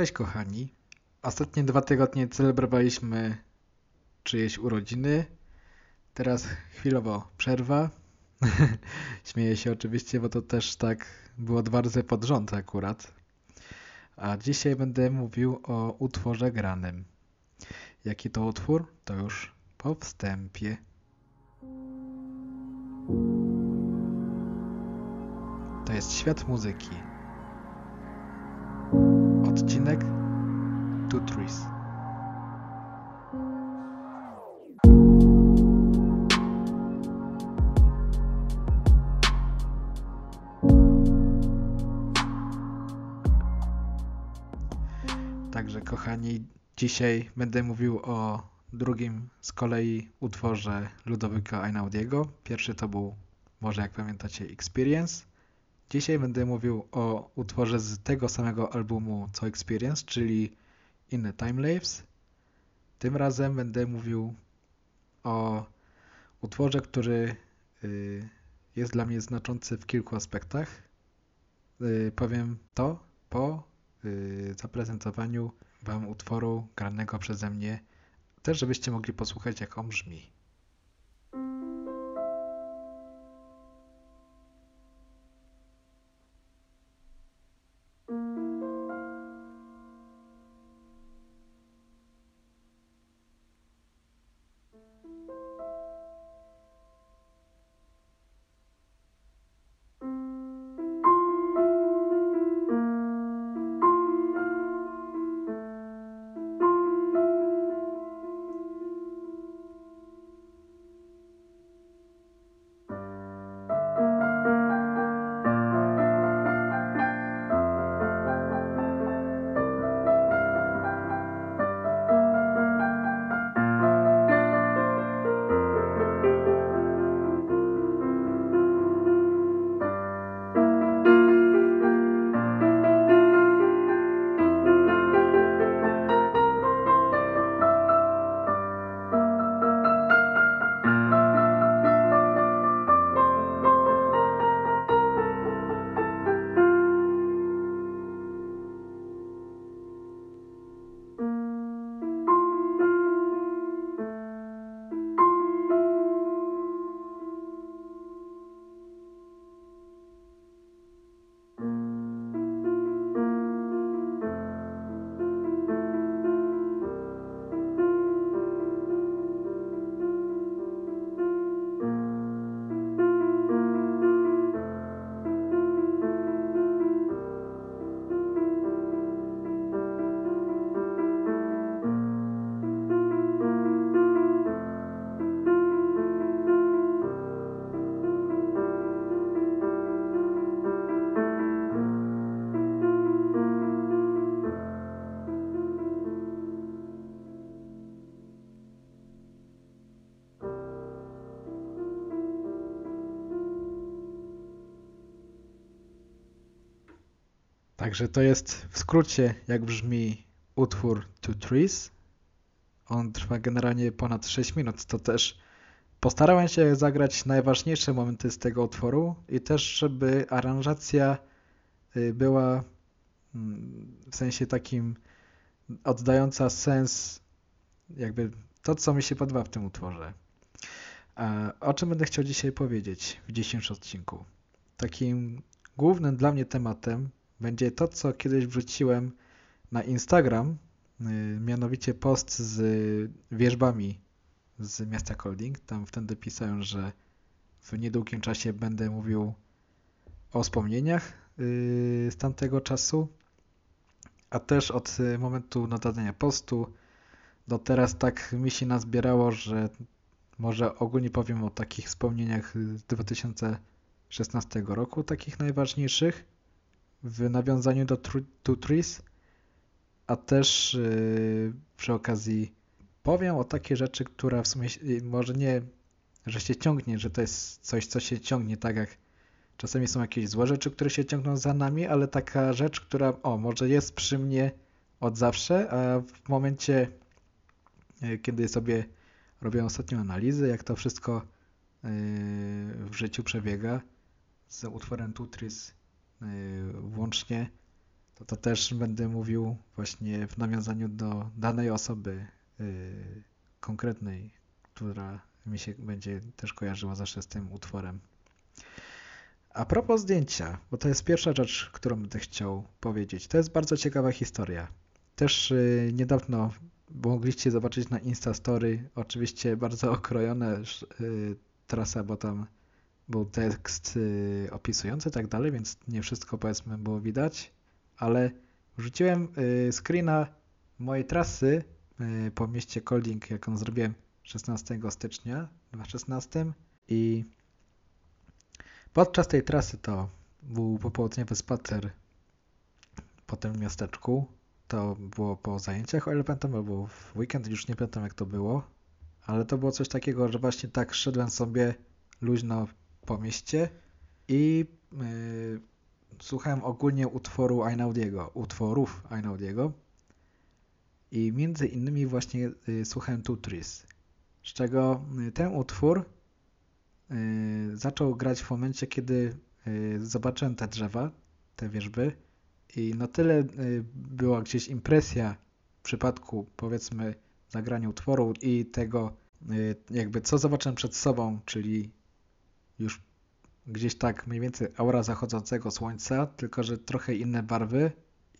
Cześć kochani. Ostatnie dwa tygodnie celebrowaliśmy czyjeś urodziny. Teraz chwilowo przerwa. Śmieję się oczywiście, bo to też tak było dwa razy pod rząd akurat. A dzisiaj będę mówił o utworze granym. Jaki to utwór? To już po wstępie. To jest świat muzyki. Odcinek Two Trees. Także kochani, dzisiaj będę mówił o drugim z kolei utworze Ludowyka Einaudiego. Pierwszy to był, może jak pamiętacie, Experience. Dzisiaj będę mówił o utworze z tego samego albumu co Experience, czyli In the Time Lapse. Tym razem będę mówił o utworze, który y, jest dla mnie znaczący w kilku aspektach. Y, powiem to po y, zaprezentowaniu Wam utworu granego przeze mnie, też żebyście mogli posłuchać jak on brzmi. Także to jest w skrócie, jak brzmi utwór Two Trees. On trwa generalnie ponad 6 minut. To też postarałem się zagrać najważniejsze momenty z tego utworu i też, żeby aranżacja y, była mm, w sensie takim oddająca sens, jakby to, co mi się podoba w tym utworze. A o czym będę chciał dzisiaj powiedzieć w dzisiejszym odcinku? Takim głównym dla mnie tematem będzie to, co kiedyś wrzuciłem na Instagram, y, mianowicie post z wierzbami z miasta Colding. Tam wtedy pisałem, że w niedługim czasie będę mówił o wspomnieniach y, z tamtego czasu, a też od momentu nadania postu do teraz tak mi się nazbierało, że może ogólnie powiem o takich wspomnieniach z 2016 roku, takich najważniejszych w nawiązaniu do Two Trees, a też yy, przy okazji powiem o takie rzeczy, która w sumie może nie, że się ciągnie, że to jest coś, co się ciągnie, tak jak czasami są jakieś złe rzeczy, które się ciągną za nami, ale taka rzecz, która o, może jest przy mnie od zawsze, a w momencie, yy, kiedy sobie robię ostatnią analizę, jak to wszystko yy, w życiu przebiega z utworem Tutris Y, włącznie, to, to też będę mówił właśnie w nawiązaniu do danej osoby yy, konkretnej, która mi się będzie też kojarzyła zawsze z tym utworem. A propos zdjęcia, bo to jest pierwsza rzecz, którą będę chciał powiedzieć. To jest bardzo ciekawa historia. Też yy, niedawno mogliście zobaczyć na Instastory, oczywiście bardzo okrojone trasa, bo tam był tekst yy, opisujący tak dalej, więc nie wszystko powiedzmy było widać, ale wrzuciłem yy, screena mojej trasy yy, po mieście Colding, jaką zrobiłem 16 stycznia 2016 i podczas tej trasy to był popołudniowy spacer po tym miasteczku. To było po zajęciach, o ile pamiętam, albo w weekend, już nie pamiętam jak to było, ale to było coś takiego, że właśnie tak szedłem sobie luźno po mieście i yy, słuchałem ogólnie utworu Ainaudiego, utworów Ainaudiego i między innymi właśnie yy, słuchałem Tutris, z czego yy, ten utwór yy, zaczął grać w momencie, kiedy zobaczyłem te drzewa, te wierzby i na tyle była gdzieś impresja w przypadku powiedzmy zagrania utworu i tego jakby co zobaczyłem przed sobą, czyli już gdzieś tak mniej więcej aura zachodzącego słońca, tylko że trochę inne barwy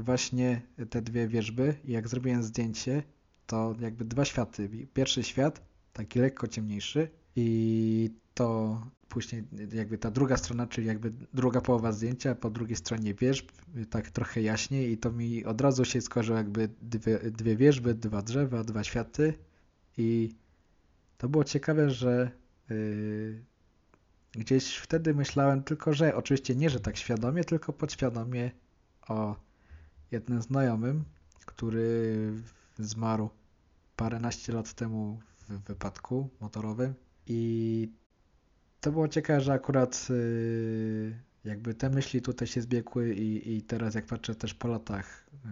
i właśnie te dwie wierzby. I jak zrobiłem zdjęcie, to jakby dwa światy. Pierwszy świat, taki lekko ciemniejszy i to później jakby ta druga strona, czyli jakby druga połowa zdjęcia, po drugiej stronie wierzb, tak trochę jaśniej. I to mi od razu się skojarzyło jakby dwie, dwie dwa drzewa, dwa światy. I to było ciekawe, że yy, gdzieś wtedy myślałem tylko, że oczywiście nie, że tak świadomie, tylko podświadomie o jednym znajomym, który zmarł paręnaście lat temu w wypadku motorowym. I to było ciekawe, że akurat yy, jakby te myśli tutaj się zbiegły i, i teraz jak patrzę też po latach, yy,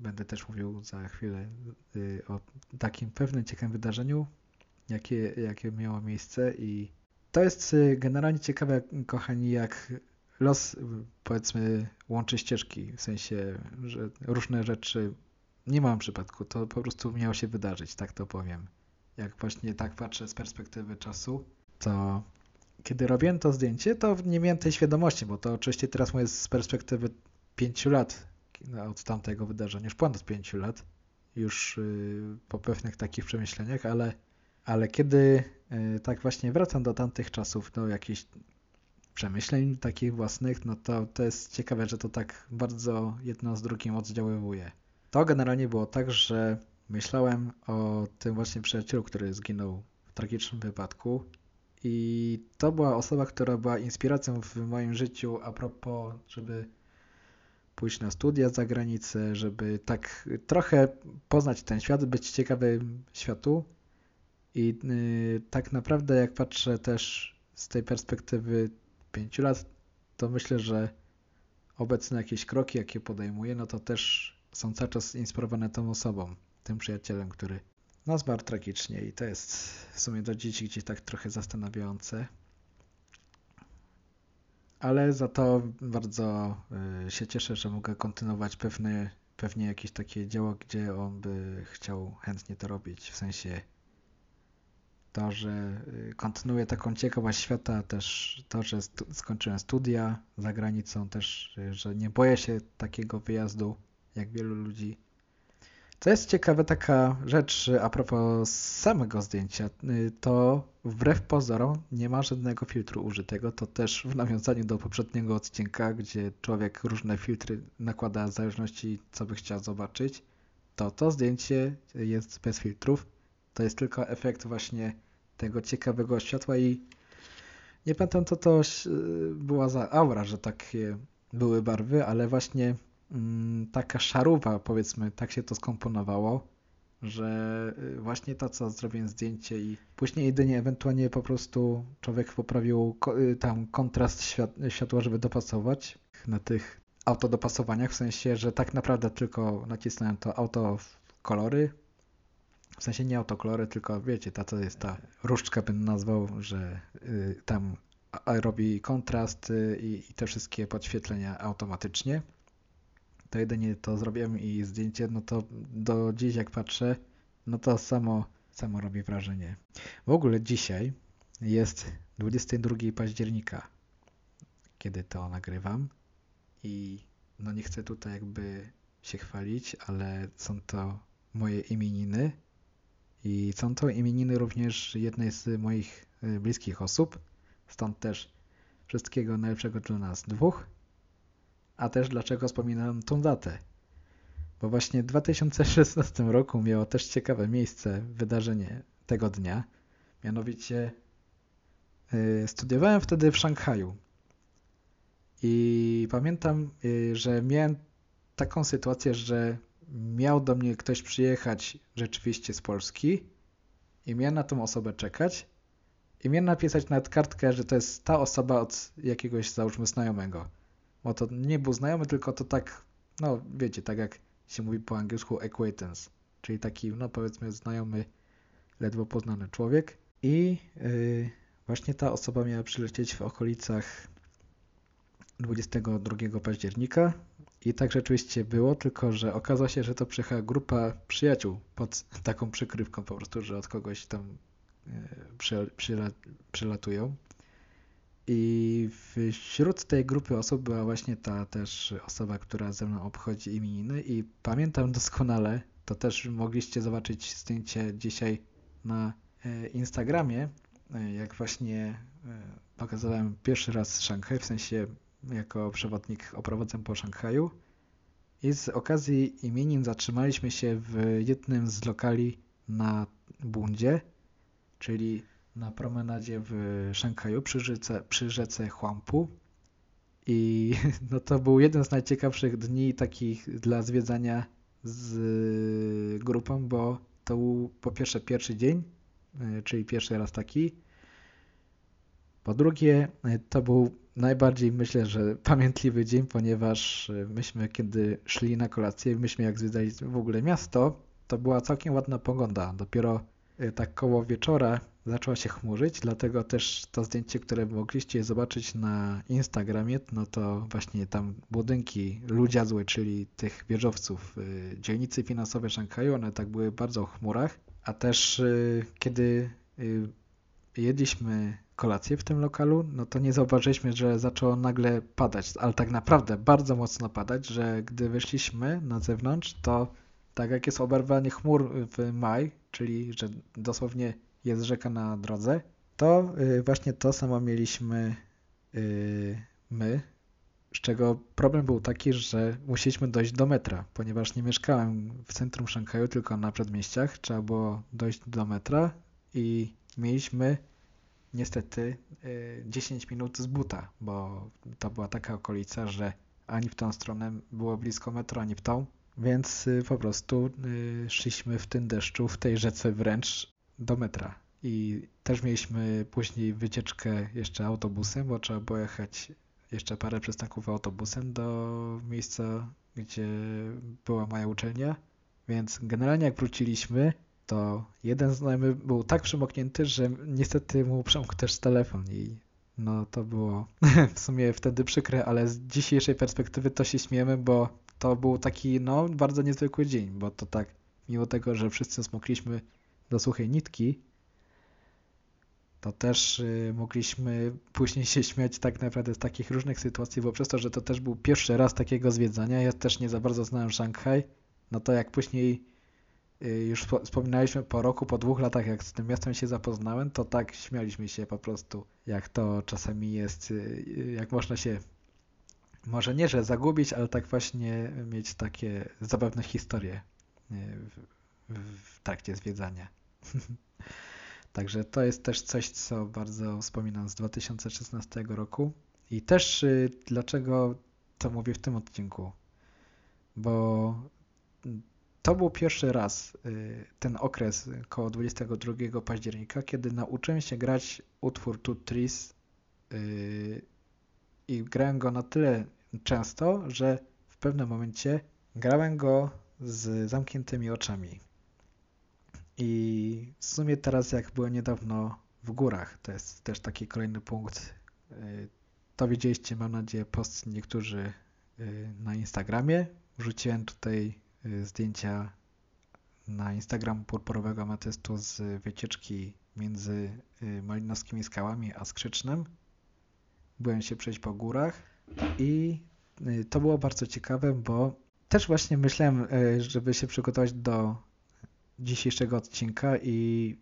będę też mówił za chwilę yy, o takim pewnym ciekawym wydarzeniu, jakie, jakie miało miejsce i to jest generalnie ciekawe, kochani, jak los, powiedzmy, łączy ścieżki, w sensie, że różne rzeczy nie mam przypadku, to po prostu miało się wydarzyć, tak to powiem. Jak właśnie tak patrzę z perspektywy czasu, to kiedy robiłem to zdjęcie, to nie miałem tej świadomości, bo to oczywiście teraz mówię z perspektywy 5 lat od tamtego wydarzenia, już ponad 5 lat, już po pewnych takich przemyśleniach, ale, ale kiedy tak właśnie wracam do tamtych czasów, do jakichś przemyśleń takich własnych, no to to jest ciekawe, że to tak bardzo jedno z drugim oddziaływuje. To generalnie było tak, że myślałem o tym właśnie przyjacielu, który zginął w tragicznym wypadku i to była osoba, która była inspiracją w moim życiu a propos, żeby pójść na studia za granicę, żeby tak trochę poznać ten świat, być ciekawym światu. I yy, tak naprawdę, jak patrzę też z tej perspektywy pięciu lat, to myślę, że obecne jakieś kroki, jakie podejmuję, no to też są cały czas inspirowane tą osobą, tym przyjacielem, który no, zmarł tragicznie i to jest w sumie do dzieci gdzieś tak trochę zastanawiające. Ale za to bardzo y, się cieszę, że mogę kontynuować pewne, pewnie jakieś takie dzieło, gdzie on by chciał chętnie to robić, w sensie to, że y, kontynuuję taką ciekawość świata, też to, że skończyłem studia za granicą, też, y, że nie boję się takiego wyjazdu, jak wielu ludzi. To jest ciekawa taka rzecz a propos samego zdjęcia, y, to wbrew pozorom nie ma żadnego filtru użytego, to też w nawiązaniu do poprzedniego odcinka, gdzie człowiek różne filtry nakłada w zależności co by chciał zobaczyć, to to zdjęcie jest bez filtrów, to jest tylko efekt właśnie tego ciekawego światła i nie pamiętam co to była za aura, że takie były barwy, ale właśnie mm, taka szaruwa powiedzmy, tak się to skomponowało, że y, właśnie to co zrobiłem zdjęcie i później jedynie ewentualnie po prostu człowiek poprawił y, tam kontrast światła, żeby dopasować na tych autodopasowaniach, w sensie, że tak naprawdę tylko nacisnąłem to auto w kolory, w sensie nie autokolory, tylko wiecie, ta to jest ta różdżka bym nazwał, że y, tam robi kontrast y, i te wszystkie podświetlenia automatycznie. to jedynie to zrobiłem i zdjęcie, no to do dziś jak patrzę, no to samo, samo robi wrażenie. W ogóle dzisiaj jest 22 października, kiedy to nagrywam i no nie chcę tutaj jakby się chwalić, ale są to moje imieniny i są to imieniny również jednej z moich y, bliskich osób, stąd też wszystkiego najlepszego dla nas dwóch, a też dlaczego wspominam tą datę. Bo właśnie w 2016 roku miało też ciekawe miejsce wydarzenie tego dnia, mianowicie yy, studiowałem wtedy w Szanghaju. I pamiętam, yy, że miałem taką sytuację, że miał do mnie ktoś przyjechać rzeczywiście z Polski i miałem na tą osobę czekać i miałem napisać nawet kartkę, że to jest ta osoba od jakiegoś załóżmy znajomego. Bo to nie był znajomy, tylko to tak, no wiecie, tak jak się mówi po angielsku acquaintance, czyli taki, no powiedzmy znajomy, ledwo poznany człowiek. I yy, właśnie ta osoba miała przylecieć w okolicach 22 października i tak rzeczywiście było, tylko że okazało się, że to przyjechała grupa przyjaciół pod taką przykrywką po prostu, że od kogoś tam przy, przyla, przylatują. I wśród tej grupy osób była właśnie ta też osoba, która ze mną obchodzi imieniny i pamiętam doskonale, to też mogliście zobaczyć zdjęcie dzisiaj na Instagramie, jak właśnie pokazałem pierwszy raz Szanghaj, w sensie jako przewodnik oprowadzam po Szanghaju i z okazji imienin zatrzymaliśmy się w jednym z lokali na Bundzie, czyli na promenadzie w Szanghaju przy rzece, przy rzece Huangpu i no to był jeden z najciekawszych dni takich dla zwiedzania z grupą, bo to był po pierwsze pierwszy dzień, e, czyli pierwszy raz taki. Po drugie, e, to był najbardziej myślę, że pamiętliwy dzień, ponieważ e, myśmy kiedy szli na kolację, myśmy jak zwiedzali w ogóle miasto, to była całkiem ładna pogoda. Dopiero e, tak koło wieczora zaczęła się chmurzyć, dlatego też to zdjęcie, które mogliście zobaczyć na Instagramie, no to właśnie tam budynki ludziazły, czyli tych wieżowców e, dzielnicy finansowej Szanghaju, one tak były bardzo w chmurach, a też kiedy jedliśmy kolację w tym lokalu, no to nie zauważyliśmy, że zaczęło nagle padać, ale tak naprawdę bardzo mocno padać, że gdy wyszliśmy na zewnątrz, to tak jak jest oberwanie chmur w maj, czyli że dosłownie jest rzeka na drodze, to y, właśnie to samo mieliśmy y, my, z czego problem był taki, że musieliśmy dojść do metra, ponieważ nie mieszkałem w centrum Szanghaju, tylko na przedmieściach, trzeba było dojść do metra i mieliśmy niestety 10 y, minut z buta, bo to była taka okolica, że ani w tą stronę było blisko metro, ani w tą, więc y, po prostu y, szliśmy w tym deszczu, w tej rzece wręcz do metra. I też mieliśmy później wycieczkę jeszcze autobusem, bo trzeba było jechać jeszcze parę przystanków autobusem do miejsca, gdzie była moja uczelnia. Więc generalnie jak wróciliśmy, to jeden znajomy był tak przemoknięty, że niestety mu przemógł też telefon i no to było w sumie wtedy przykre, ale z dzisiejszej perspektywy to się śmiemy, bo to był taki no bardzo niezwykły dzień, bo to tak mimo tego, że wszyscy smokliśmy do suchej nitki, to też y, mogliśmy później się śmiać tak naprawdę z takich różnych sytuacji, bo przez to, że to też był pierwszy raz takiego zwiedzania, ja też nie za bardzo znałem Szanghaj, no to jak później już wspominaliśmy po roku, po dwóch latach, jak z tym miastem się zapoznałem, to tak śmialiśmy się po prostu, jak to czasami jest, y, y, jak można się, może nie, że zagubić, ale tak właśnie mieć takie zabawne historie w, w trakcie zwiedzania. Także to jest też coś, co bardzo wspominam z 2016 roku. I też dlaczego to mówię w tym odcinku? Bo to był pierwszy raz y, ten okres koło 22 października, kiedy nauczyłem się grać utwór Tutris y, i grałem go na tyle często, że w pewnym momencie grałem go z zamkniętymi oczami. I w sumie teraz jak byłem niedawno w górach, to jest też taki kolejny punkt, y, to widzieliście mam nadzieję post niektórzy na Instagramie, wrzuciłem tutaj zdjęcia na Instagram purpurowego ametystu z wycieczki między y, Malinowskimi Skałami a Skrzycznem. Byłem się przejść po górach i y, to było bardzo ciekawe, bo też właśnie myślałem, żeby się przygotować do dzisiejszego odcinka i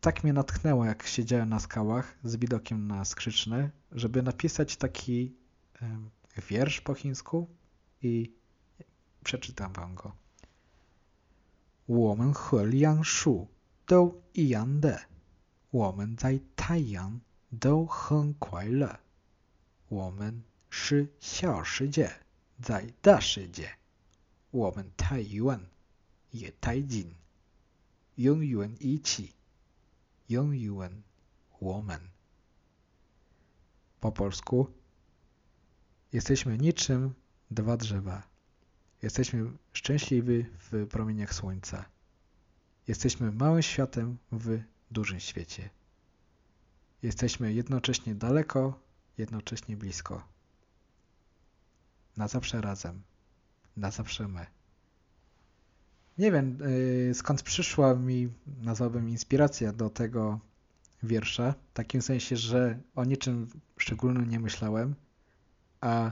tak mnie natchnęło, jak siedziałem na skałach z widokiem na Skrzyczne, żeby napisać taki wiersz po chińsku i przeczytam wam go. 我们和梁树都一样的，我们在太阳都很快乐。我们是小世界，在大世界，我们太远也太近，永远一起，永远我们。Po polsku jesteśmy niczym dwa drzewa. Jesteśmy szczęśliwi w promieniach słońca. Jesteśmy małym światem w dużym świecie. Jesteśmy jednocześnie daleko, jednocześnie blisko. Na zawsze razem. Na zawsze my. Nie wiem, yy, skąd przyszła mi, nazwałbym, inspiracja do tego wiersza. W takim sensie, że o niczym szczególnym nie myślałem, a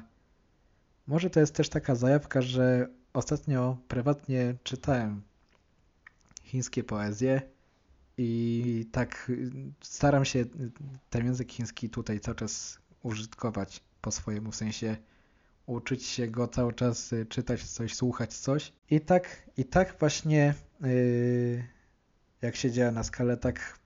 może to jest też taka zajawka, że ostatnio prywatnie czytałem chińskie poezje i tak staram się ten język chiński tutaj cały czas użytkować po swojemu, w sensie uczyć się go cały czas, czytać coś, słuchać coś. I tak, i tak właśnie yy, jak siedziałem na skale, tak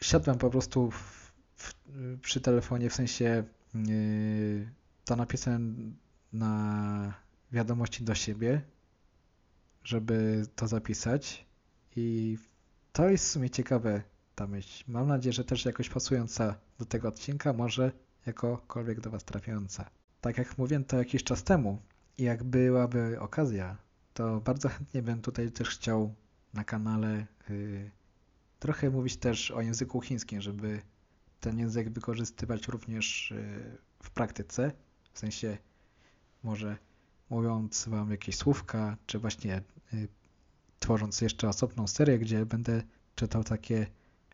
siadłem po prostu w, w, przy telefonie, w sensie yy, to napisałem na wiadomości do siebie, żeby to zapisać i to jest w sumie ciekawe ta myśl. Mam nadzieję, że też jakoś pasująca do tego odcinka, może jakokolwiek do Was trafiająca. Tak jak mówiłem to jakiś czas temu i jak byłaby okazja, to bardzo chętnie bym tutaj też chciał na kanale yy, trochę mówić też o języku chińskim, żeby ten język wykorzystywać również yy, w praktyce, w sensie może mówiąc Wam jakieś słówka, czy właśnie y, tworząc jeszcze osobną serię, gdzie będę czytał takie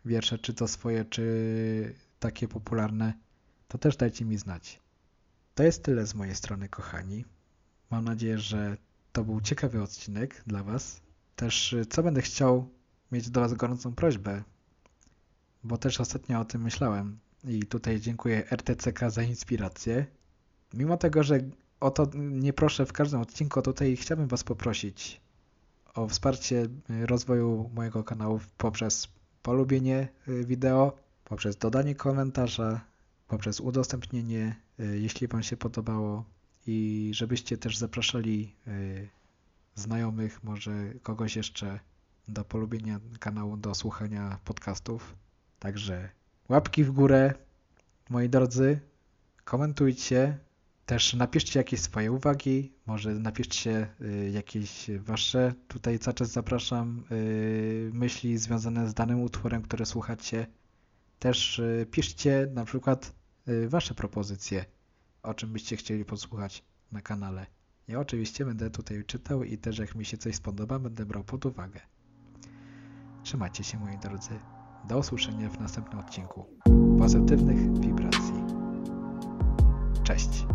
wiersze, czy to swoje, czy takie popularne, to też dajcie mi znać. To jest tyle z mojej strony, kochani. Mam nadzieję, że to był ciekawy odcinek dla Was. Też y, co będę chciał mieć do Was gorącą prośbę, bo też ostatnio o tym myślałem i tutaj dziękuję RTCK za inspirację. Mimo tego, że o to nie proszę w każdym odcinku, tutaj chciałbym Was poprosić o wsparcie rozwoju mojego kanału poprzez polubienie y, wideo, poprzez dodanie komentarza, poprzez udostępnienie, y, jeśli Wam się podobało i żebyście też zapraszali znajomych, może kogoś jeszcze do polubienia kanału, do słuchania podcastów. Także łapki w górę, moi drodzy, komentujcie, też napiszcie jakieś swoje uwagi, może napiszcie y, jakieś wasze, tutaj cały czas zapraszam, y, myśli związane z danym utworem, które słuchacie. Też y, piszcie na przykład wasze propozycje, o czym byście chcieli posłuchać na kanale. Ja oczywiście będę tutaj czytał i też jak mi się coś spodoba, będę brał pod uwagę. Trzymajcie się moi drodzy. Do usłyszenia w następnym odcinku. Pozytywnych wibracji. Cześć!